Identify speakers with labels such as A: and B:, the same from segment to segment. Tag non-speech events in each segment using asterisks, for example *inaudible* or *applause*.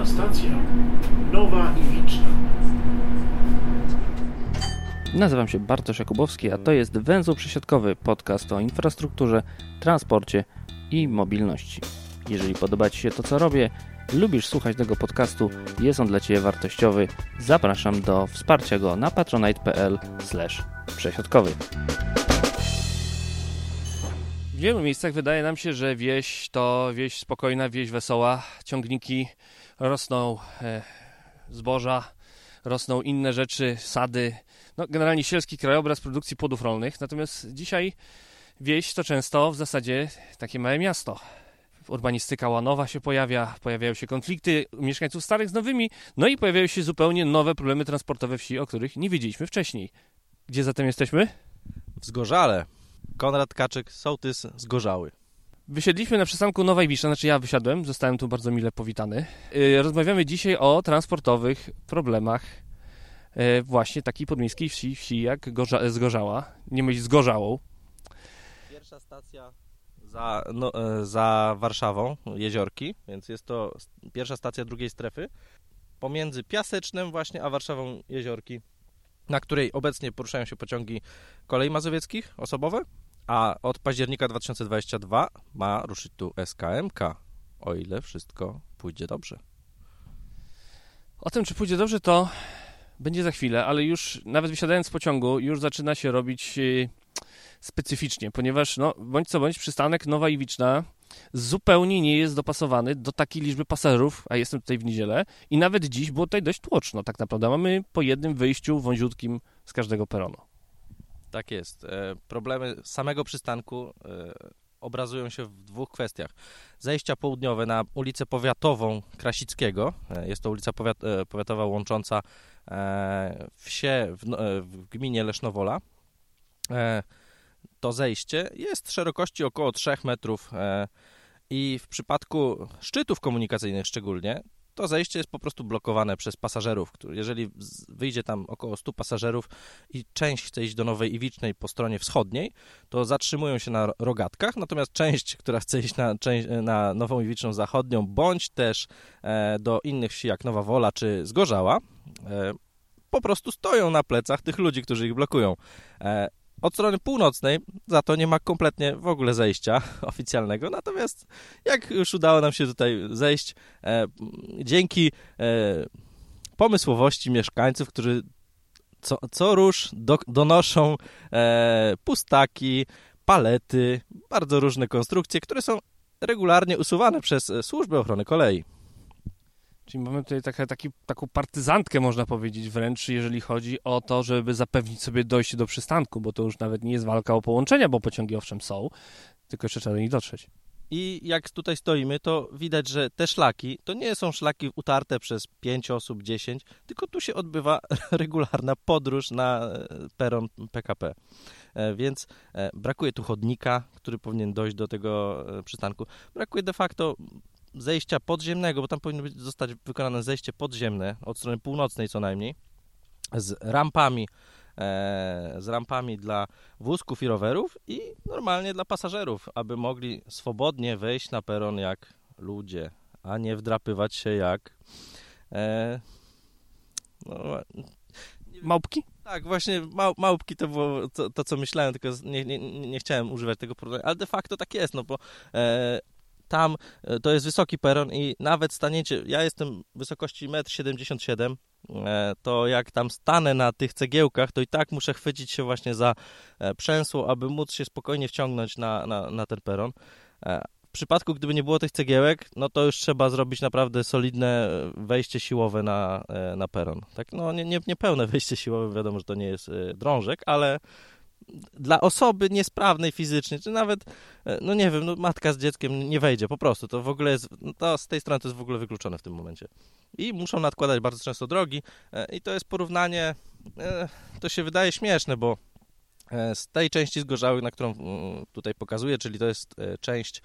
A: Następna stacja Nowa Iwiczna.
B: Nazywam się Bartosz Jakubowski, a to jest Węzeł Przesiadkowy, podcast o infrastrukturze, transporcie i mobilności. Jeżeli podoba Ci się to, co robię, lubisz słuchać tego podcastu, jest on dla Ciebie wartościowy, zapraszam do wsparcia go na patronite.pl przesiadkowy. W wielu miejscach wydaje nam się, że wieś to wieś spokojna, wieś wesoła, ciągniki rosną e, zboża, rosną inne rzeczy, sady, no, generalnie sielski krajobraz produkcji płodów rolnych. Natomiast dzisiaj wieś to często w zasadzie takie małe miasto. Urbanistyka łanowa się pojawia, pojawiają się konflikty mieszkańców starych z nowymi, no i pojawiają się zupełnie nowe problemy transportowe wsi, o których nie wiedzieliśmy wcześniej. Gdzie zatem jesteśmy?
C: W Zgorzale. Konrad Kaczyk, sołtys Zgorzały.
B: Wysiedliśmy na przystanku Nowa Iwisza, znaczy ja wysiadłem, zostałem tu bardzo mile powitany. Yy, rozmawiamy dzisiaj o transportowych problemach yy, właśnie takiej podmiejskiej wsi, wsi jak Gorza, Zgorzała, nie myśl Zgorzałą.
C: Pierwsza stacja za, no, e, za Warszawą, Jeziorki, więc jest to pierwsza stacja drugiej strefy. Pomiędzy Piasecznem właśnie, a Warszawą Jeziorki, na której obecnie poruszają się pociągi kolei mazowieckich osobowe, a od października 2022 ma ruszyć tu SKMK, o ile wszystko pójdzie dobrze.
B: O tym, czy pójdzie dobrze, to będzie za chwilę, ale już nawet wysiadając z pociągu, już zaczyna się robić yy, specyficznie, ponieważ no, bądź co bądź przystanek Nowa Iwiczna zupełnie nie jest dopasowany do takiej liczby pasażerów, a jestem tutaj w niedzielę i nawet dziś było tutaj dość tłoczno tak naprawdę. Mamy po jednym wyjściu wąziutkim z każdego peronu.
C: Tak jest. E, Problemy samego przystanku e, obrazują się w dwóch kwestiach. Zejścia południowe na ulicę Powiatową Krasickiego. E, Jest to ulica powiat, powiatowa łącząca wsie w, no- w gminie Lesznowola. To zejście jest szerokości około 3 metrów i w przypadku szczytów komunikacyjnych szczególnie to zejście jest po prostu blokowane przez pasażerów. Jeżeli wyjdzie tam około 100 pasażerów i część chce iść do Nowej Iwicznej po stronie wschodniej, to zatrzymują się na rogatkach, natomiast część, która chce iść na, na Nową Iwiczną Zachodnią, bądź też e, do innych wsi jak Nowa Wola czy Zgorzała, e, po prostu stoją na plecach tych ludzi, którzy ich blokują. Od strony północnej za to nie ma kompletnie w ogóle zejścia *laughs* oficjalnego, natomiast jak już udało nam się tutaj zejść, e, dzięki e, pomysłowości mieszkańców, którzy co, co rusz do, donoszą e, pustaki, palety, bardzo różne konstrukcje, które są regularnie usuwane przez e, służby ochrony kolei.
B: Czyli mamy tutaj taka, taki, taką partyzantkę, można powiedzieć wręcz, jeżeli chodzi o to, żeby zapewnić sobie dojście do przystanku, bo to już nawet nie jest walka o połączenia, bo pociągi owszem są, tylko jeszcze trzeba do nich dotrzeć.
C: I jak tutaj stoimy, to widać, że te szlaki to nie są szlaki utarte przez 5 osób, 10, tylko tu się odbywa *laughs* regularna podróż na e, peron PKP. E, Więc e, brakuje tu chodnika, który powinien dojść do tego przystanku. Brakuje de facto zejścia podziemnego, bo tam powinno być, zostać wykonane zejście podziemne od strony północnej co najmniej, z rampami, e, z rampami dla wózków i rowerów i normalnie dla pasażerów, aby mogli swobodnie wejść na peron jak ludzie, a nie wdrapywać się jak. E, no,
B: Małpki?
C: tak, właśnie mał, małpki to było to, to, co myślałem, tylko nie, nie nie chciałem używać tego porównania, ale de facto tak jest, no bo e, tam e, to jest wysoki peron i nawet staniecie, ja jestem wysokości 1,77 m, e, to jak tam stanę na tych cegiełkach, to i tak muszę chwycić się właśnie za e, przęsło, aby móc się spokojnie wciągnąć na, na, na ten peron. W przypadku, gdyby nie było tych cegiełek, no to już trzeba zrobić naprawdę solidne wejście siłowe na, na peron. Tak, no nie, nie, nie pełne wejście siłowe, wiadomo, że to nie jest drążek, ale dla osoby niesprawnej fizycznie, czy nawet, e, no nie wiem, no matka z dzieckiem nie wejdzie po prostu. To w ogóle jest, no to z tej strony to jest w ogóle wykluczone w tym momencie. I muszą nadkładać bardzo często drogi e, i to jest porównanie, e, to się wydaje śmieszne, bo z tej części zgorzały, na którą mm, tutaj pokazuję, czyli to jest część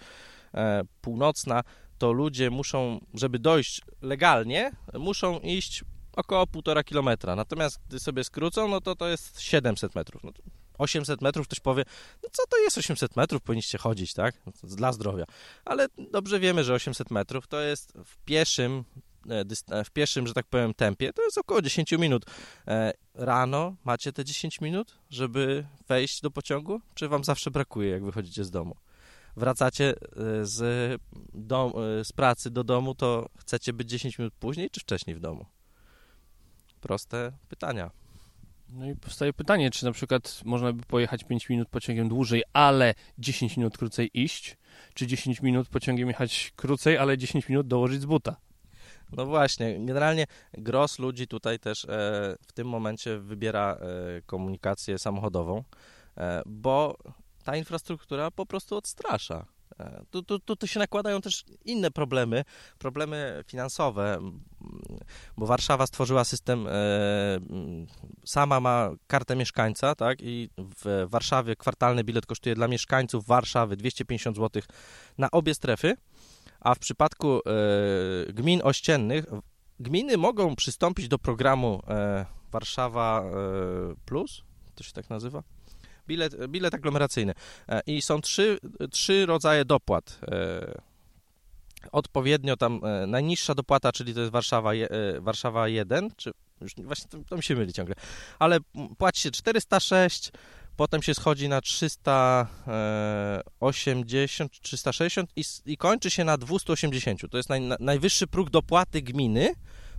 C: północna, to ludzie muszą, żeby dojść legalnie, muszą iść około półtora kilometra. Natomiast gdy sobie skrócą, no to to jest 700 metrów. No to 800 metrów, ktoś powie, no co to jest 800 metrów, powinniście chodzić, tak? No Dla zdrowia. Ale dobrze wiemy, że 800 metrów to jest w pieszym e, e, w pieszym, że tak powiem, tempie, to jest około 10 minut. E, Rano macie te 10 minut, żeby wejść do pociągu, czy wam zawsze brakuje, jak wychodzicie z domu? Wracacie z, dom, z pracy do domu, to chcecie być 10 minut później, czy wcześniej w domu? Proste pytania.
B: No i powstaje pytanie, czy na przykład można by pojechać 5 minut pociągiem dłużej, ale 10 minut krócej iść, czy 10 minut pociągiem jechać krócej, ale 10 minut dołożyć z buta.
C: No właśnie, generalnie gros ludzi tutaj też e, w tym momencie wybiera e, komunikację samochodową, e, bo ta infrastruktura po prostu odstrasza. Tu, tu, tu, tu się nakładają też inne problemy, problemy finansowe, bo Warszawa stworzyła system, e, sama ma kartę mieszkańca, tak, i w Warszawie kwartalny bilet kosztuje dla mieszkańców Warszawy 250 zł na obie strefy, a w przypadku e, gmin ościennych gminy mogą przystąpić do programu e, Warszawa Plus, to się tak nazywa? Bilet, bilet aglomeracyjny. I są trzy, trzy rodzaje dopłat. E, odpowiednio tam e, najniższa dopłata, czyli to jest Warszawa, e, Warszawa 1, czy już właśnie to, to mi się myli ciągle, ale płaci się 406, potem się schodzi na 380, 360 i, s- i kończy się na 280. To jest naj, na, najwyższy próg dopłaty gminy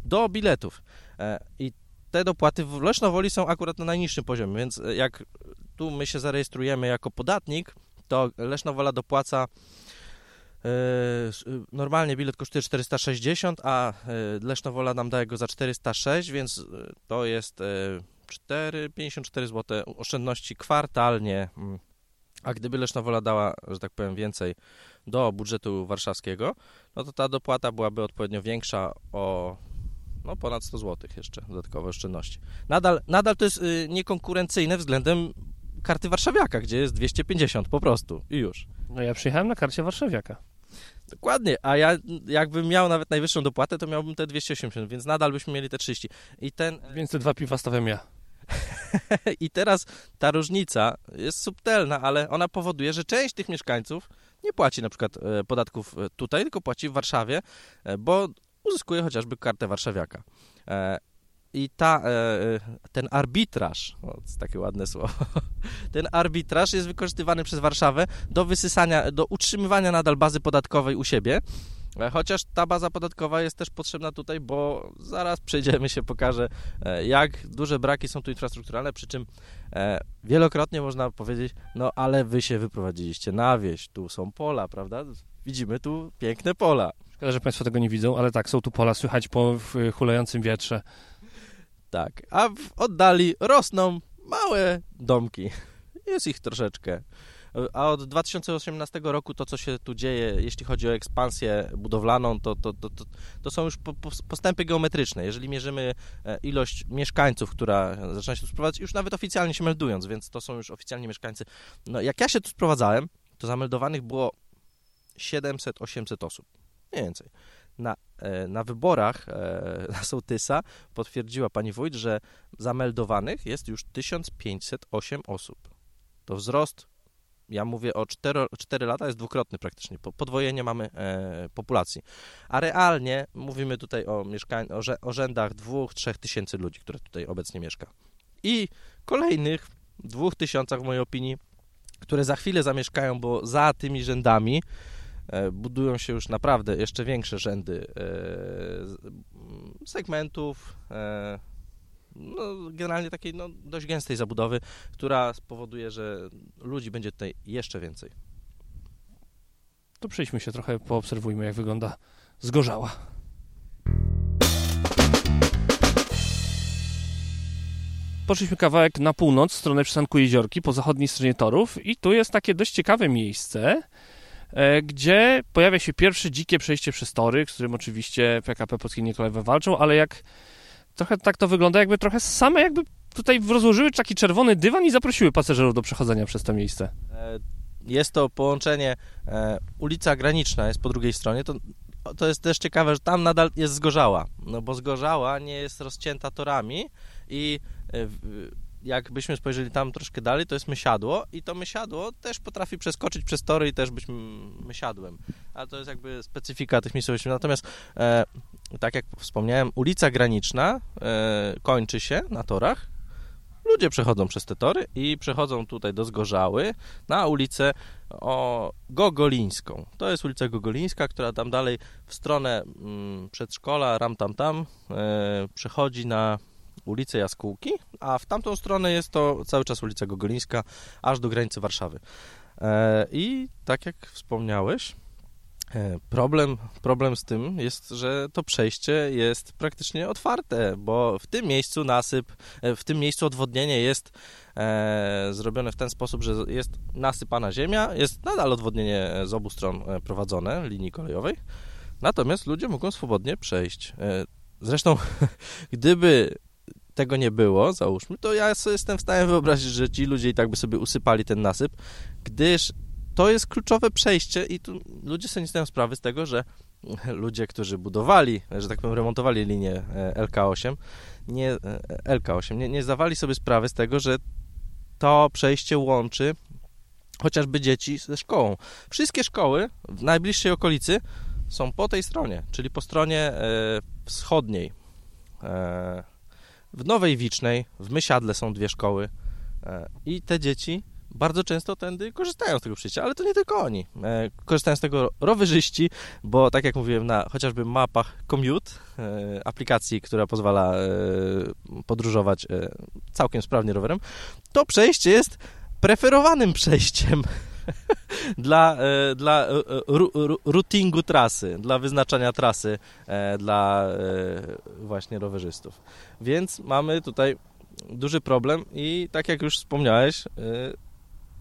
C: do biletów. E, I te dopłaty w Lesznowoli są akurat na najniższym poziomie, więc e, jak tu my się zarejestrujemy jako podatnik, to Lesznowola dopłaca e, normalnie bilet kosztuje 460, a e, Lesznowola nam daje go za 406, więc e, to jest e, 4, 54 zł oszczędności kwartalnie. mm. A gdyby Lesznowola dała, że tak powiem, więcej do budżetu warszawskiego, no to ta dopłata byłaby odpowiednio większa o no, ponad 100 zł jeszcze dodatkowe oszczędności. Nadal, nadal to jest y, niekonkurencyjne względem karty warszawiaka, gdzie jest 250 po prostu i już.
B: No ja przyjechałem na karcie warszawiaka.
C: Dokładnie, a ja jakbym miał nawet najwyższą dopłatę, to miałbym te 280, więc nadal byśmy mieli te 30. I ten
B: Więc te dwa piwa stawiam ja. *laughs*
C: I teraz ta różnica jest subtelna, ale ona powoduje, że część tych mieszkańców nie płaci na przykład e, podatków e, tutaj, tylko płaci w Warszawie, e, bo uzyskuje chociażby kartę warszawiaka. I ta, e, e, ten arbitraż, o, takie ładne słowo, *laughs* ten arbitraż jest wykorzystywany przez Warszawę do wysysania, do utrzymywania nadal bazy podatkowej u siebie, E, Chociaż ta baza podatkowa jest też potrzebna tutaj, bo zaraz przejdziemy się, pokażę, jak duże braki są tu infrastrukturalne, przy czym wielokrotnie można powiedzieć, no ale wy się wyprowadziliście na wieś, tu są pola, prawda? Widzimy tu piękne pola.
B: Szkoda, że Państwo tego nie widzą, ale tak, są tu pola, słychać po w hulającym wietrze.
C: Tak, a w oddali rosną małe domki. *laughs* Jest ich troszeczkę. A od 2018 roku to, co się tu dzieje, jeśli chodzi o ekspansję budowlaną, to, to, to, to, są już po, po, postępy geometryczne. Jeżeli mierzymy e, ilość mieszkańców, która zaczyna się tu sprowadzać, już nawet oficjalnie się meldując, więc to są już oficjalnie mieszkańcy. No, jak ja się tu sprowadzałem, to zameldowanych było 700-800 osób. Mniej więcej. Na, e, na wyborach e, *laughs* na sołtysa potwierdziła pani wójt, że zameldowanych jest już 1508 osób. To wzrost, ja mówię o 4, 4 lata, jest dwukrotny praktycznie. Po- Podwojenie mamy e, populacji. A realnie mówimy tutaj o, mieszkań, o, rzędach 2-3 tysięcy ludzi, które tutaj obecnie mieszka. I kolejnych dwóch tysiącach w mojej opinii, które za chwilę zamieszkają, bo za tymi rzędami budują się już naprawdę jeszcze większe rzędy e, z- m, segmentów, e, no, generalnie takiej no, dość gęstej zabudowy, która spowoduje, że ludzi będzie tutaj jeszcze więcej.
B: To przejdźmy się trochę, poobserwujmy, jak wygląda zgorzała. Poszliśmy kawałek na północ, w stronę przystanku Jeziorki, po zachodniej stronie torów i tu jest takie dość ciekawe miejsce, e, gdzie pojawia się pierwsze dzikie przejście przez tory, z którym oczywiście PKP Polskie Niekolajewe walczą, ale jak trochę tak to wygląda, jakby trochę same jakby tutaj rozłożyły taki czerwony dywan i zaprosiły pasażerów do przechodzenia przez to miejsce.
C: E, Jest to połączenie, e, ulica Graniczna jest po drugiej stronie, to, to jest też ciekawe, że tam nadal jest Zgorzała, no bo Zgorzała nie jest rozcięta torami i e, jakbyśmy spojrzeli tam troszkę dalej, to jest mysiadło i to mysiadło też potrafi przeskoczyć przez tory i też być mysiadłem. Ale to jest jakby specyfika tych miejscowości. Natomiast e, tak jak wspomniałem, ulica graniczna e, kończy się na torach. Ludzie przechodzą przez te tory i przechodzą tutaj do Zgorzały na ulicę o Gogolińską. To jest ulica Gogolińska, która tam dalej w stronę przedszkola, ram tam tam, e, przechodzi na ulicę Jaskółki, a w tamtą stronę jest to cały czas ulica Gogolińska, aż do granicy Warszawy. E, I tak jak wspomniałeś, e, Problem, problem z tym jest, że to przejście jest praktycznie otwarte, bo w tym miejscu nasyp, e, w tym miejscu odwodnienie jest zrobione w ten sposób, że jest nasypana ziemia, jest nadal odwodnienie z obu stron prowadzone linii kolejowej, natomiast ludzie mogą swobodnie przejść. Zresztą, *laughs* gdyby tego nie było, załóżmy, to ja sobie jestem w stanie wyobrazić, że ci ludzie i tak by sobie usypali ten nasyp, gdyż to jest kluczowe przejście i tu ludzie sobie nie zdają sprawy z tego, że *laughs* ludzie, którzy budowali, że tak powiem, remontowali linię e, LK8, nie, e, LK8, nie, nie zdawali sobie sprawy z tego, że to przejście łączy chociażby dzieci ze szkołą. Wszystkie szkoły w najbliższej okolicy są po tej stronie, czyli po stronie e, wschodniej. W Nowej Wicznej, w Mysiadle są dwie szkoły e, i te dzieci bardzo często tędy korzystają z tego przejścia, ale to nie tylko oni. E, korzystają z tego rowerzyści, bo tak jak mówiłem, na chociażby mapach Commute, e, aplikacji, która pozwala podróżować całkiem sprawnie rowerem, to przejście jest preferowanym *laughs* przejściem *laughs* dla, e, dla e, routingu trasy, dla wyznaczania trasy e, dla właśnie rowerzystów. Więc mamy tutaj duży problem i tak jak już wspomniałeś,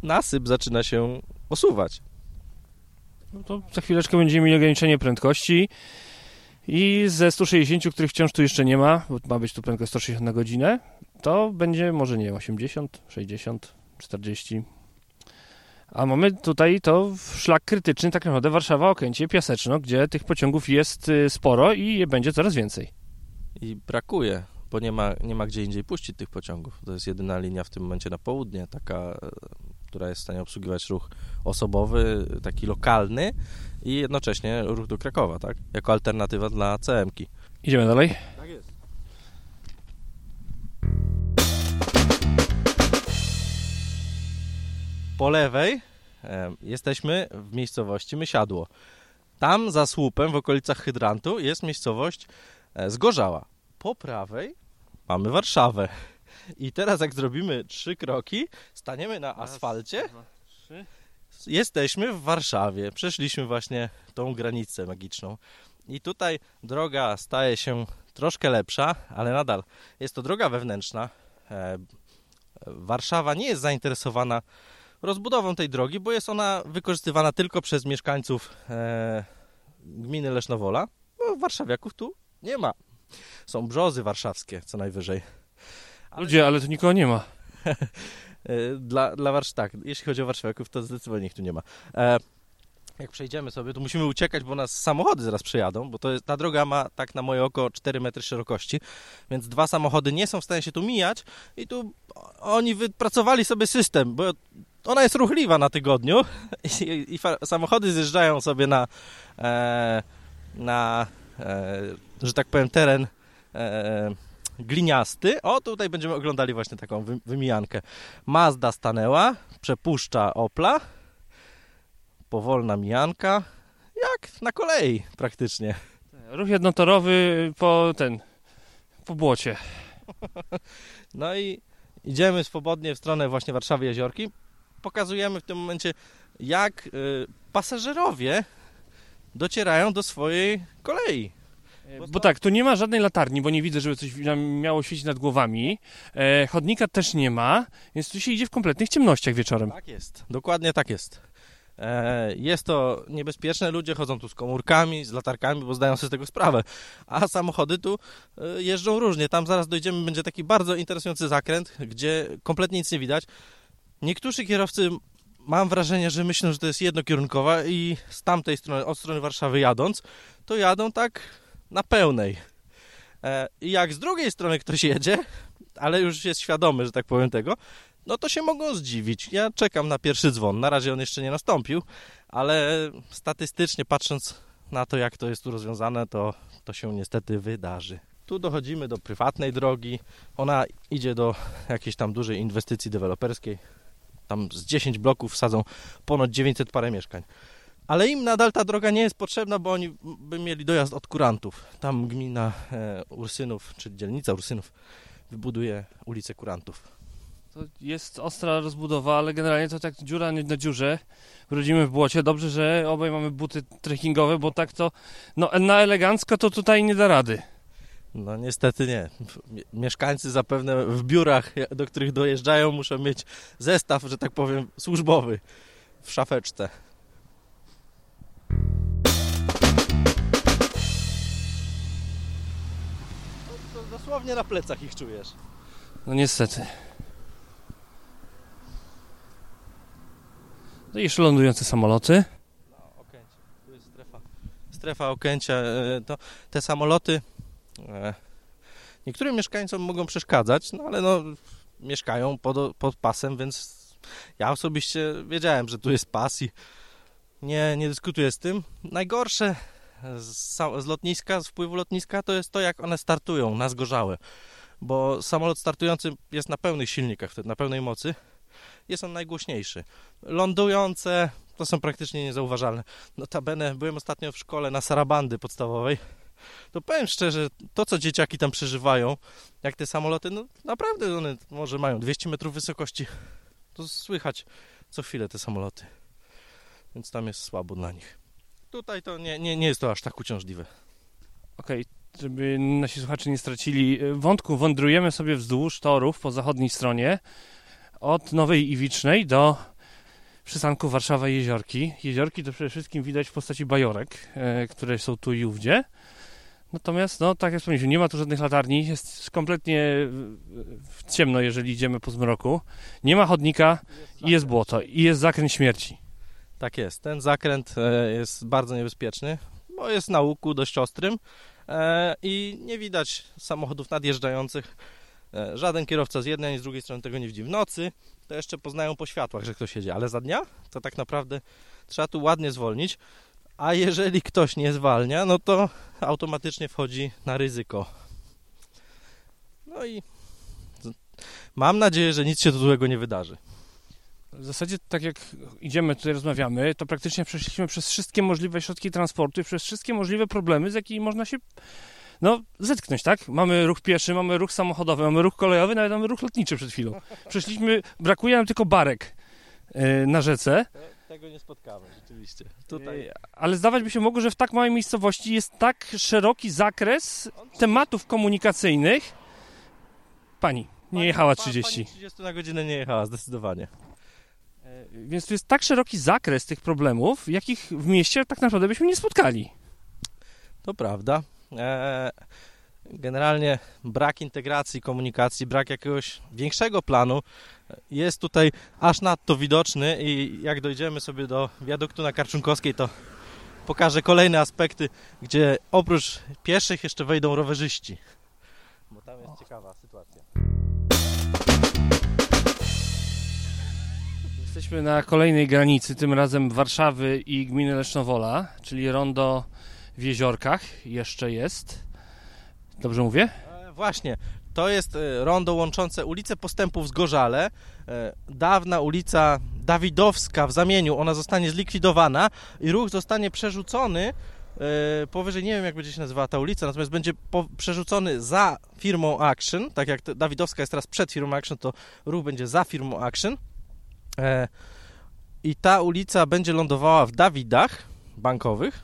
C: nasyp zaczyna się osuwać.
B: No to za chwileczkę będziemy mieli ograniczenie prędkości i ze 160, których wciąż tu jeszcze nie ma, bo ma być tu prędkość 160 na godzinę, to będzie może nie 80, 60, 40, a mamy tutaj to szlak krytyczny, tak naprawdę Warszawa, Okęcie, Piaseczno, gdzie tych pociągów jest y, sporo i będzie coraz więcej.
C: I brakuje, bo nie ma, nie ma gdzie indziej puścić tych pociągów. To jest jedyna linia w tym momencie na południe, taka, e, która jest w stanie obsługiwać ruch osobowy, taki lokalny i jednocześnie ruch do Krakowa, tak? Jako alternatywa dla CM-ki.
B: Idziemy dalej?
C: Po lewej jesteśmy w miejscowości Mysiadło. Tam za słupem, w okolicach hydrantu, jest miejscowość e, Zgorzała. Po prawej mamy Warszawę. I teraz jak zrobimy trzy kroki, staniemy na asfalcie. Jesteśmy w Warszawie. Przeszliśmy właśnie tą granicę magiczną. I tutaj droga staje się troszkę lepsza, ale nadal jest to droga wewnętrzna. E, Warszawa nie jest zainteresowana rozbudową tej drogi, bo jest ona wykorzystywana tylko przez mieszkańców e, gminy Lesznowola. No, warszawiaków tu nie ma. Są brzozy warszawskie co najwyżej.
B: Ale... Ludzie, ale tu nikogo nie ma. *laughs*
C: E, dla, dla Warsz... tak, jeśli chodzi o warszawiaków, to zdecydowanie ich tu nie ma. E, jak przejdziemy sobie, to musimy uciekać, bo nas samochody zaraz przejadą, bo to jest, ta droga ma tak na moje oko 4 metry szerokości, więc dwa samochody nie są w stanie się tu mijać i tu oni wypracowali sobie system, bo ona jest ruchliwa na tygodniu *laughs* i, i samochody zjeżdżają sobie na, e, na e, że tak powiem, teren e, gliniasty. O, tutaj będziemy oglądali właśnie taką wy, wymijankę. Mazda stanęła, przepuszcza Opla, powolna mijanka, jak na kolei praktycznie.
B: Ruch jednotorowy po ten, po błocie. *laughs*
C: No i idziemy swobodnie w stronę właśnie Warszawy Jeziorki pokazujemy w tym momencie, jak y, pasażerowie docierają do swojej kolei.
B: Bo, bo tak, tu nie ma żadnej latarni, bo nie widzę, żeby coś miało świecić nad głowami. E, chodnika też nie ma, więc tu się idzie w kompletnych ciemnościach wieczorem.
C: Tak jest, dokładnie tak jest. E, jest to niebezpieczne, ludzie chodzą tu z komórkami, z latarkami, bo zdają sobie z tego sprawę. A samochody tu e, jeżdżą różnie. Tam zaraz dojdziemy, będzie taki bardzo interesujący zakręt, gdzie kompletnie nic nie widać. Niektórzy kierowcy mam wrażenie, że myślą, że to jest jednokierunkowa i z tamtej strony, od strony Warszawy jadąc, to jadą tak na pełnej. E, I jak z drugiej strony ktoś jedzie, ale już jest świadomy, że tak powiem tego, no to się mogą zdziwić. Ja czekam na pierwszy dzwon. Na razie on jeszcze nie nastąpił, ale statystycznie patrząc na to, jak to jest tu rozwiązane, to, to się niestety wydarzy. Tu dochodzimy do prywatnej drogi. Ona idzie do jakiejś tam dużej inwestycji deweloperskiej. Tam z 10 bloków sadzą ponad 900 parę mieszkań. Ale im nadal ta droga nie jest potrzebna, bo oni by mieli dojazd od kurantów. Tam gmina e, Ursynów, czy dzielnica Ursynów wybuduje ulicę kurantów.
B: To jest ostra rozbudowa, ale generalnie to tak dziura nie na dziurze. Wrodzimy w błocie. Dobrze, że obaj mamy buty trekkingowe, bo tak to no, na elegancko to tutaj nie da rady.
C: No niestety nie. Mie- Mieszkańcy zapewne w biurach, do których dojeżdżają, muszą mieć zestaw, że tak powiem, służbowy w szafeczce. To dosłownie na plecach ich czujesz.
B: No niestety. No i jeszcze lądujące samoloty.
C: No, Okęcie. Tu jest strefa, strefa Okęcia. E, To te samoloty niektórym mieszkańcom mogą przeszkadzać, no ale no, mieszkają pod, pod pasem, więc ja osobiście wiedziałem, że tu jest pas i nie, nie dyskutuję z tym. Najgorsze z, z lotniska, z wpływu lotniska, to jest to, jak one startują na zgorzałe. Bo samolot startujący jest na pełnych silnikach, wtedy na pełnej mocy. Jest on najgłośniejszy. Lądujące to są praktycznie niezauważalne. Notabene byłem ostatnio w szkole na Sarabandy podstawowej. To powiem szczerze, to co dzieciaki tam przeżywają, jak te samoloty, no naprawdę one może mają 200 metrów wysokości. To słychać co chwilę te samoloty. Więc tam jest słabo dla nich. Tutaj to nie, nie, nie jest to aż tak uciążliwe.
B: Okej, żeby nasi słuchacze nie stracili e, wątku, wędrujemy sobie wzdłuż torów po zachodniej stronie od Nowej Iwicznej do przystanku Warszawa-Jeziorki. Jeziorki to przede wszystkim widać w postaci bajorek, e, które są tu i ówdzie. Natomiast, no tak jak wspomnieliśmy, nie ma tu żadnych latarni, jest kompletnie ciemno, jeżeli idziemy po zmroku. Nie ma chodnika i jest błoto, i jest zakręt śmierci.
C: Tak jest. Ten zakręt e, jest bardzo niebezpieczny, bo jest na łuku dość ostrym e, i nie widać samochodów nadjeżdżających. E, Żaden kierowca z jednej ani z drugiej strony tego nie widzi. W nocy to jeszcze poznają po światłach, że ktoś jedzie, ale za dnia to tak naprawdę trzeba tu ładnie zwolnić. A jeżeli ktoś nie zwalnia, no to automatycznie wchodzi na ryzyko. No i mam nadzieję, że nic się tu złego nie wydarzy.
B: W zasadzie tak jak idziemy tutaj, rozmawiamy, to praktycznie przeszliśmy przez wszystkie możliwe środki transportu i przez wszystkie możliwe problemy, z jakimi można się no, zetknąć, tak? Mamy ruch pieszy, mamy ruch samochodowy, mamy ruch kolejowy, nawet mamy ruch lotniczy przed chwilą. Przeszliśmy, brakuje nam tylko barek e, na rzece,
C: Tego nie spotkamy rzeczywiście.
B: Tutaj. ale zdawać by się mogło, że w tak małej miejscowości jest tak szeroki zakres tematów komunikacyjnych. Pani, nie jechała 30.
C: Pani 30 na godzinę nie jechała, zdecydowanie.
B: E, Więc to jest tak szeroki zakres tych problemów, jakich w mieście tak naprawdę byśmy nie spotkali.
C: To prawda. Eee, generalnie brak integracji, komunikacji, brak jakiegoś większego planu jest tutaj aż nadto widoczny i jak dojdziemy sobie do wiaduktu na Karczunkowskiej, to pokażę kolejne aspekty, gdzie oprócz pieszych jeszcze wejdą rowerzyści. Bo tam jest ciekawa sytuacja.
B: Jesteśmy na kolejnej granicy, tym razem Warszawy i gminy Lesznowola, czyli rondo w Jeziorkach jeszcze jest. Dobrze mówię?
C: E, Właśnie, to jest e, rondo łączące ulicę Postępów z Gorzale. E, Dawna ulica Dawidowska w zamieniu, ona zostanie zlikwidowana i ruch zostanie przerzucony e, powyżej, nie wiem jak będzie się nazywała ta ulica, natomiast będzie przerzucony za firmą Action, tak jak Dawidowska jest teraz przed firmą Action, to ruch będzie za firmą Action. I ta ulica będzie lądowała w Dawidach bankowych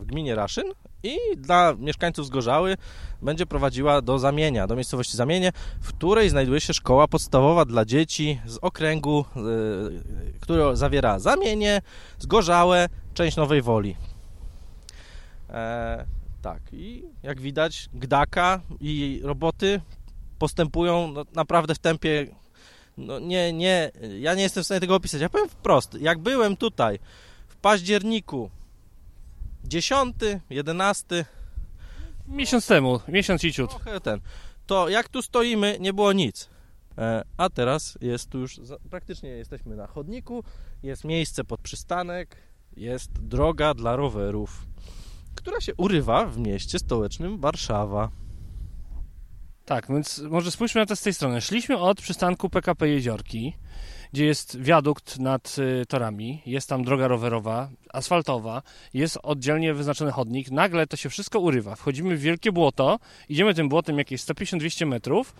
C: w gminie Raszyn i dla mieszkańców Zgorzały będzie prowadziła do Zamienia, do miejscowości Zamienie, w której znajduje się szkoła podstawowa dla dzieci z okręgu, y, który zawiera Zamienie, Zgorzałe, część Nowej Woli. E, tak, i jak widać, Gdaka i roboty postępują no, naprawdę w tempie. No nie, nie, ja nie jestem w stanie tego opisać. Ja powiem wprost, jak byłem tutaj w październiku 10, 11,
B: Miesiąc temu, miesiąc i ciut.
C: trochę ten. To jak tu stoimy, nie było nic. E, a teraz jest tu już, praktycznie jesteśmy na chodniku, jest miejsce pod przystanek, jest droga dla rowerów. która się urywa w mieście stołecznym Warszawa.
B: Tak, więc może spójrzmy na to z tej strony. Szliśmy od przystanku PKP Jeziorki, gdzie jest wiadukt nad y, torami, jest tam droga rowerowa, asfaltowa, jest oddzielnie wyznaczony chodnik. Nagle to się wszystko urywa. Wchodzimy w wielkie błoto, idziemy tym błotem jakieś 150-200 metrów.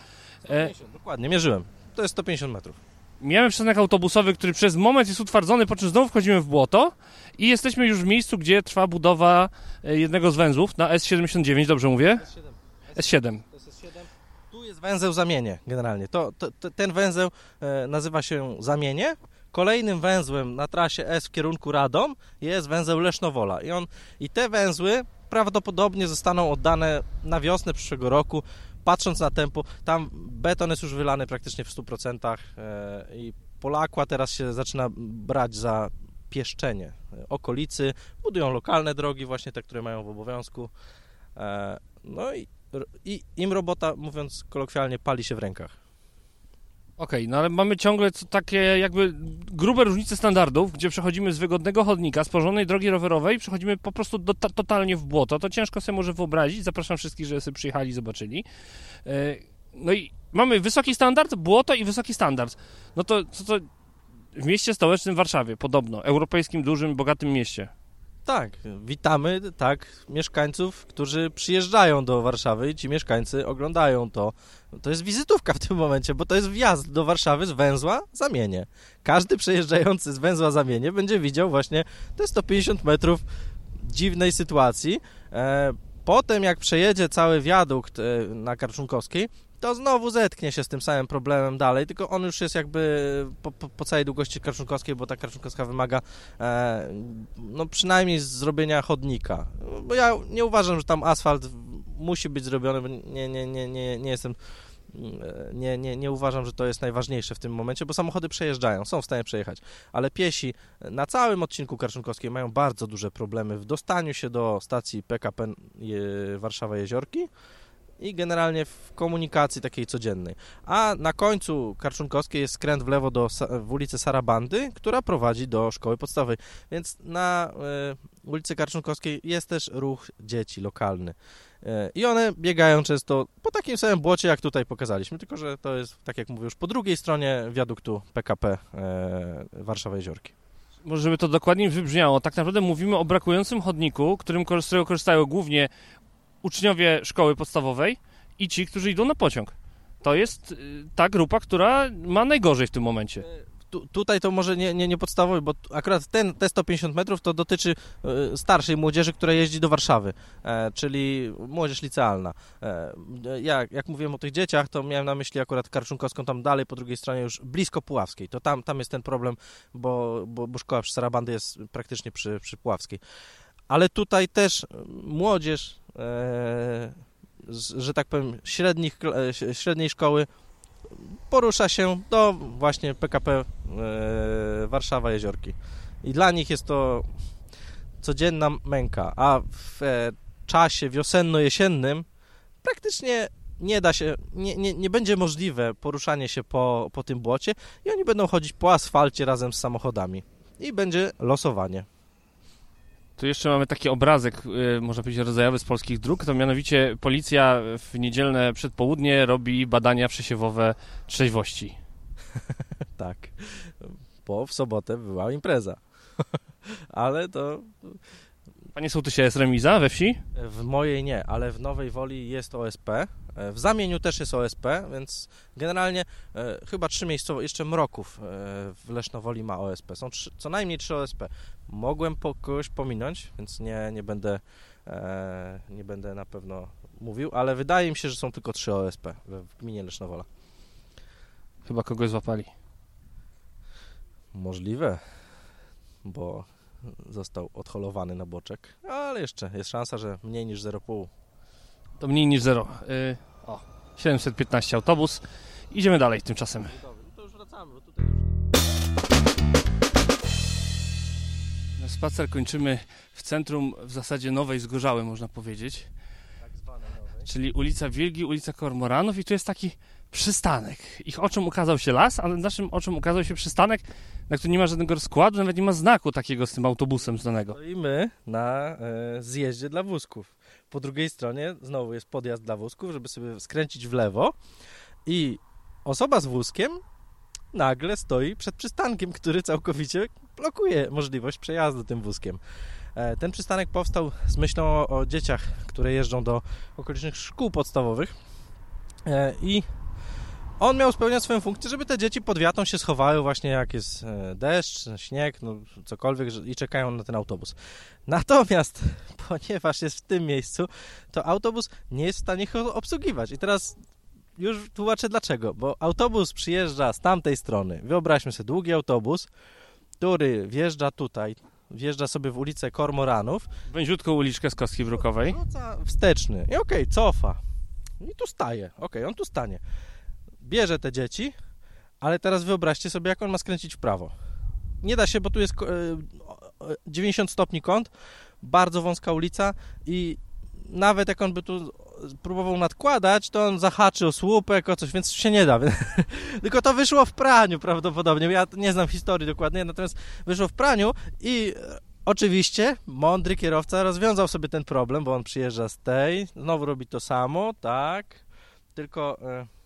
B: E,
C: Dokładnie, mierzyłem. To jest 150 metrów.
B: Mijamy przystanek autobusowy, który przez moment jest utwardzony, po czym znowu wchodzimy w błoto i jesteśmy już w miejscu, gdzie trwa budowa e, jednego z węzłów na S79, dobrze mówię? S7.
C: Tu jest węzeł Zamienie generalnie. To, to, to, ten węzeł e, nazywa się Zamienie. Kolejnym węzłem na trasie S w kierunku Radom jest węzeł Lesznowola. I, on, I te węzły prawdopodobnie zostaną oddane na wiosnę przyszłego roku. Patrząc na tempo, tam beton jest już wylany praktycznie w 100% e, i Polakła teraz się zaczyna brać za pieszczenie e, okolicy. Budują lokalne drogi, właśnie te, które mają w obowiązku. E, no i i im robota, mówiąc kolokwialnie, pali się w rękach.
B: Okej, no ale mamy ciągle takie jakby grube różnice standardów, gdzie przechodzimy z wygodnego chodnika, z porządnej drogi rowerowej przechodzimy po prostu do, ta, totalnie w błoto. To ciężko sobie może wyobrazić. Zapraszam wszystkich, żeby sobie przyjechali i zobaczyli. E, No i mamy wysoki standard, błoto i wysoki standard. No to co to w mieście stołecznym Warszawie, podobno, europejskim, dużym, bogatym mieście.
C: Tak, witamy tak mieszkańców, którzy przyjeżdżają do Warszawy i ci mieszkańcy oglądają to. To jest wizytówka w tym momencie, bo to jest wjazd do Warszawy z węzła Zamienie. Każdy przejeżdżający z węzła Zamienie będzie widział właśnie te 150 metrów dziwnej sytuacji. E, potem jak przejedzie cały wiadukt e, na Karczunkowskiej, to znowu zetknie się z tym samym problemem dalej, tylko on już jest jakby po, po, po całej długości Karczunkowskiej, bo ta Karczunkowska wymaga e, no przynajmniej zrobienia chodnika. Bo ja nie uważam, że tam asfalt musi być zrobiony, bo nie, nie, nie, nie, nie jestem e, nie, nie, nie uważam, że to jest najważniejsze w tym momencie, bo samochody przejeżdżają, są w stanie przejechać, ale piesi na całym odcinku Karczunkowskiej mają bardzo duże problemy w dostaniu się do stacji PKP je- Warszawa-Jeziorki i generalnie w komunikacji takiej codziennej. A na końcu Karczunkowskiej jest skręt w lewo do, w ulicy Sarabandy, która prowadzi do szkoły podstawowej. Więc na e, ulicy Karczunkowskiej jest też ruch dzieci lokalny. E, I one biegają często po takim samym błocie, jak tutaj pokazaliśmy, tylko że to jest, tak jak mówię, już po drugiej stronie wiaduktu PKP e, Warszawa-Jeziorki.
B: Może żeby to dokładniej wybrzmiało, tak naprawdę mówimy o brakującym chodniku, którym, z którego korzystają głównie uczniowie szkoły podstawowej i ci, którzy idą na pociąg. To jest y, ta grupa, która ma najgorzej w tym momencie.
C: Tu, tutaj to może nie, nie, nie podstawowy, bo akurat ten, te 150 metrów to dotyczy e, starszej młodzieży, która jeździ do Warszawy, e, czyli młodzież licealna. E, jak, jak mówiłem o tych dzieciach, to miałem na myśli akurat Karczunkowską tam dalej, po drugiej stronie już blisko Puławskiej. To tam, tam jest ten problem, bo, bo, bo szkoła przy Sarabandy jest praktycznie przy, przy Puławskiej. Ale tutaj też młodzież, e, z, że tak powiem, średnich, e, średniej szkoły porusza się do właśnie PKP e, Warszawa Jeziorki. I dla nich jest to codzienna męka, a w e, czasie wiosenno-jesiennym praktycznie nie da się, nie, nie, nie będzie możliwe poruszanie się po, po tym błocie i oni będą chodzić po asfalcie razem z samochodami. I będzie losowanie.
B: Tu jeszcze mamy taki obrazek, y, można powiedzieć, rodzajowy z polskich dróg, to mianowicie policja w niedzielne przedpołudnie robi badania przesiewowe trzeźwości. *laughs*
C: Tak, bo w sobotę była impreza. *laughs* Ale to
B: Panie sołtysie, jest remiza we wsi?
C: W mojej nie, ale w Nowej Woli jest OSP. E, W Zamieniu też jest OSP, więc generalnie e, chyba trzy miejscowe, jeszcze Mroków e, w Lesznowoli ma OSP. Są trzy, co najmniej trzy OSP. Mogłem po, kogoś pominąć, więc nie, nie, będę, e, nie będę na pewno mówił, ale wydaje mi się, że są tylko trzy OSP w, gminie Lesznowola.
B: Chyba kogoś złapali.
C: Możliwe, bo został odholowany na boczek, ale jeszcze jest szansa, że mniej niż 0,5.
B: To mniej niż zero. Y, o, 715 autobus. Idziemy dalej tymczasem.
C: To już wracamy, bo tutaj
B: Spacer kończymy w centrum w zasadzie Nowej Zgorzały, można powiedzieć.
C: tak zwane nowej.
B: Czyli ulica Wilgi, ulica Kormoranów i tu jest taki
D: przystanek. Ich oczom ukazał się las, ale naszym oczom ukazał się przystanek, na którym nie ma żadnego rozkładu, nawet nie ma znaku takiego z tym autobusem znanego.
C: Stoimy na e, zjeździe dla wózków. Po drugiej stronie znowu jest podjazd dla wózków, żeby sobie skręcić w lewo i osoba z wózkiem nagle stoi przed przystankiem, który całkowicie blokuje możliwość przejazdu tym wózkiem. E, ten przystanek powstał z myślą o, o dzieciach, które jeżdżą do okolicznych szkół podstawowych e, i on miał spełniać swoją funkcję, żeby te dzieci pod wiatą się schowały właśnie jak jest e, deszcz, śnieg, no cokolwiek i czekają na ten autobus. Natomiast, *laughs* ponieważ jest w tym miejscu, to autobus nie jest w stanie ich obsługiwać. I teraz już tłumaczę dlaczego. Bo autobus przyjeżdża z tamtej strony. Wyobraźmy sobie długi autobus, który wjeżdża tutaj, wjeżdża sobie w ulicę Kormoranów.
D: Węziutką uliczkę z Kostki Wrókowej.
C: Wróca wsteczny i okej, okay, cofa. I tu staje. Okej, okay, on tu stanie bierze te dzieci, ale teraz wyobraźcie sobie, jak on ma skręcić w prawo. Nie da się, bo tu jest 90 e, stopni kąt, bardzo wąska ulica i nawet jak on by tu próbował nadkładać, to on zahaczy o słupek, o coś, więc się nie da. *laughs* Tylko to wyszło w praniu prawdopodobnie. Ja nie znam historii dokładnie, natomiast wyszło w praniu i e, oczywiście mądry kierowca rozwiązał sobie ten problem, bo on przyjeżdża z tej, znowu robi to samo, tak, tylko... Yy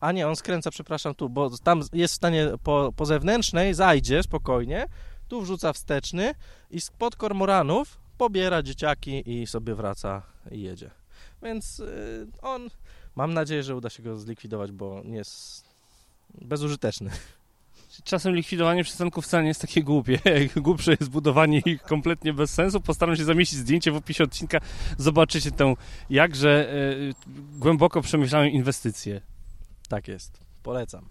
C: a nie, on skręca, przepraszam, tu, bo tam jest w stanie po, po zewnętrznej, zajdzie spokojnie, tu wrzuca wsteczny i spod kormoranów pobiera dzieciaki i sobie wraca i jedzie. Więc yy, on, mam nadzieję, że uda się go zlikwidować, bo nie jest bezużyteczny.
D: Czasem likwidowanie przystanków wcale nie jest takie głupie. *laughs* Głupsze jest budowanie ich kompletnie bez sensu. Postaram się zamieścić zdjęcie w opisie odcinka. Zobaczycie tę jakże yy, głęboko przemyślaną inwestycję.
C: Tak jest. Polecam.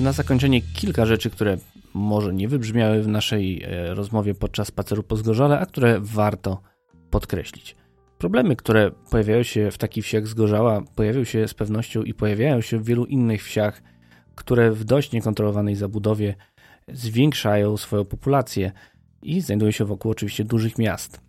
D: Na zakończenie kilka rzeczy, które może nie wybrzmiały w naszej e, rozmowie podczas spaceru po Zgorzale, a które warto podkreślić. Problemy, które pojawiają się w takich wsiach Zgorzała, pojawiają się z pewnością i pojawiają się w wielu innych wsiach, które w dość niekontrolowanej zabudowie zwiększają swoją populację i znajdują się wokół oczywiście dużych miast.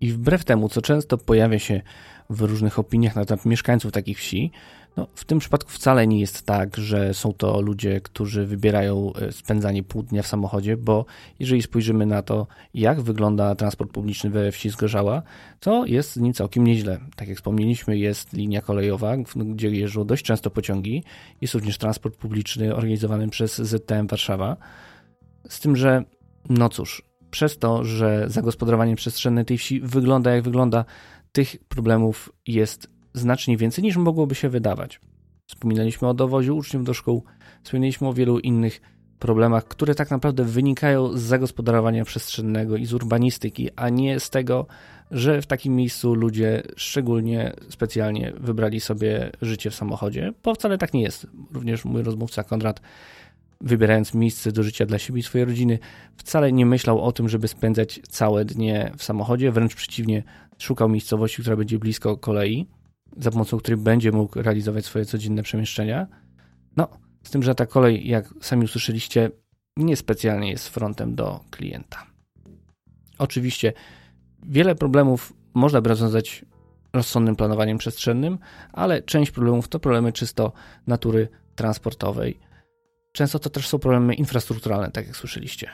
D: I wbrew temu, co często pojawia się w różnych opiniach na temat mieszkańców takich wsi, no, w tym przypadku wcale nie jest tak, że są to ludzie, którzy wybierają e, spędzanie pół dnia w samochodzie, bo jeżeli spojrzymy na to, jak wygląda transport publiczny we wsi Zgorzała, to jest z nim całkiem nieźle. Tak jak wspomnieliśmy, jest linia kolejowa, gdzie jeżdżą dość często pociągi. Jest również transport publiczny organizowany przez ZTM Warszawa. Z tym, że no cóż, przez to, że zagospodarowanie przestrzenne tej wsi wygląda jak wygląda, tych problemów jest znacznie więcej niż mogłoby się wydawać. Wspominaliśmy o dowozie uczniów do szkół, wspominaliśmy o wielu innych problemach, które tak naprawdę wynikają z zagospodarowania przestrzennego i z urbanistyki, a nie z tego, że w takim miejscu ludzie szczególnie specjalnie wybrali sobie życie w samochodzie, bo wcale tak nie jest. Również mój rozmówca Konrad wybierając miejsce do życia dla siebie i swojej rodziny, wcale nie myślał o tym, żeby spędzać całe dnie w samochodzie, wręcz przeciwnie, szukał miejscowości, która będzie blisko kolei, za pomocą której będzie mógł realizować swoje codzienne przemieszczenia. No, z tym, że ta kolej, jak sami usłyszeliście, niespecjalnie jest frontem do klienta. Oczywiście wiele problemów można by rozwiązać rozsądnym planowaniem przestrzennym, ale część problemów to problemy czysto natury transportowej Często to też są problemy infrastrukturalne, tak jak słyszeliście.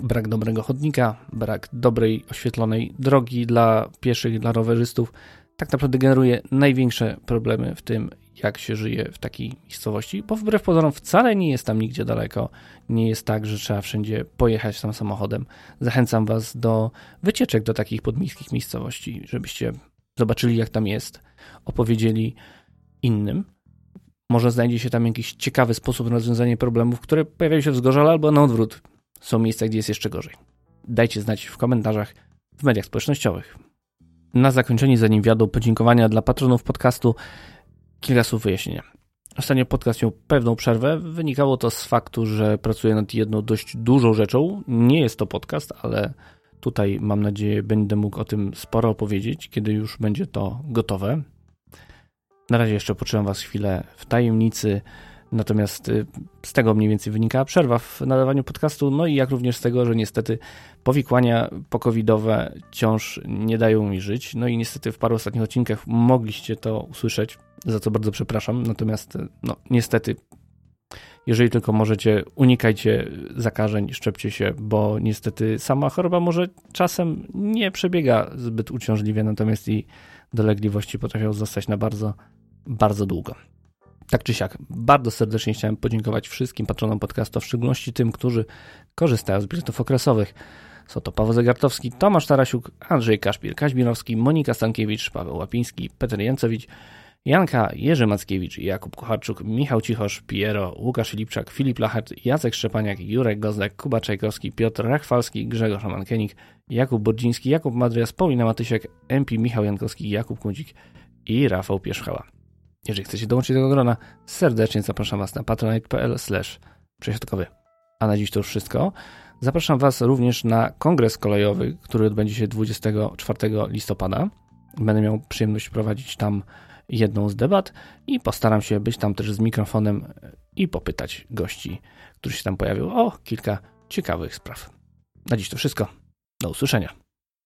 D: Brak dobrego chodnika, brak dobrej oświetlonej drogi dla pieszych, dla rowerzystów, tak naprawdę generuje największe problemy w tym, jak się żyje w takiej miejscowości, bo wbrew pozorom wcale nie jest tam nigdzie daleko. Nie jest tak, że trzeba wszędzie pojechać tam samochodem. Zachęcam Was do wycieczek do takich podmiejskich miejscowości, żebyście zobaczyli, jak tam jest, opowiedzieli innym. Może znajdzie się tam jakiś ciekawy sposób na rozwiązanie problemów, które pojawiają się w Zgorzale albo na odwrót. Są miejsca, gdzie jest jeszcze gorzej. Dajcie znać w komentarzach w mediach społecznościowych. Na zakończenie, zanim wiadą podziękowania dla patronów podcastu, kilka słów wyjaśnienia. Ostatnio podcast miał pewną przerwę. Wynikało to z faktu, że pracuję nad jedną dość dużą rzeczą. Nie jest to podcast, ale tutaj mam nadzieję będę mógł o tym sporo opowiedzieć, kiedy już będzie to gotowe. Na razie jeszcze potrzymam Was chwilę w tajemnicy. Natomiast y, z tego mniej więcej wynika przerwa w nadawaniu podcastu, no i jak również z tego, że niestety powikłania pokowidowe wciąż nie dają mi żyć. No i niestety w paru ostatnich odcinkach mogliście to usłyszeć, za co bardzo przepraszam. Natomiast y, no niestety jeżeli tylko możecie, unikajcie zakażeń, szczepcie się, bo niestety sama choroba może czasem nie przebiega zbyt uciążliwie, natomiast i dolegliwości potrafią zostać na bardzo, bardzo długo. Tak czy siak, bardzo serdecznie chciałem podziękować wszystkim patronom podcastu, w szczególności tym, którzy korzystają z biletów okresowych. Są to Paweł Zagartowski, Tomasz Tarasiuk, Andrzej Kaszpir, Kaźmirowski, Monika Stankiewicz, Paweł Łapiński, Peter Jancowicz, Janka, Jerzy Mackiewicz, Jakub Kucharczuk, Michał Cichosz, Piero, Łukasz Lipczak, Filip Lachert, Jacek Szczepaniak, Jurek Gozlek, Kuba Czajkowski, Piotr Rachwalski, Grzegorz Mankenik, Jakub Bordziński, Jakub Madrias, Paulina Matysiak, MP Michał Jankowski, Jakub Kundzik i Rafał Pierzchała. Jeżeli chcecie dołączyć do tego grona, serdecznie zapraszam Was na patronite.pl przesiadkowy. A na dziś to już wszystko. Zapraszam Was również na kongres kolejowy, który odbędzie się 24 listopada. Będę miał przyjemność prowadzić tam jedną z debat i postaram się być tam też z mikrofonem i popytać gości, którzy się tam pojawią o kilka ciekawych spraw. Na dziś to wszystko. Do usłyszenia.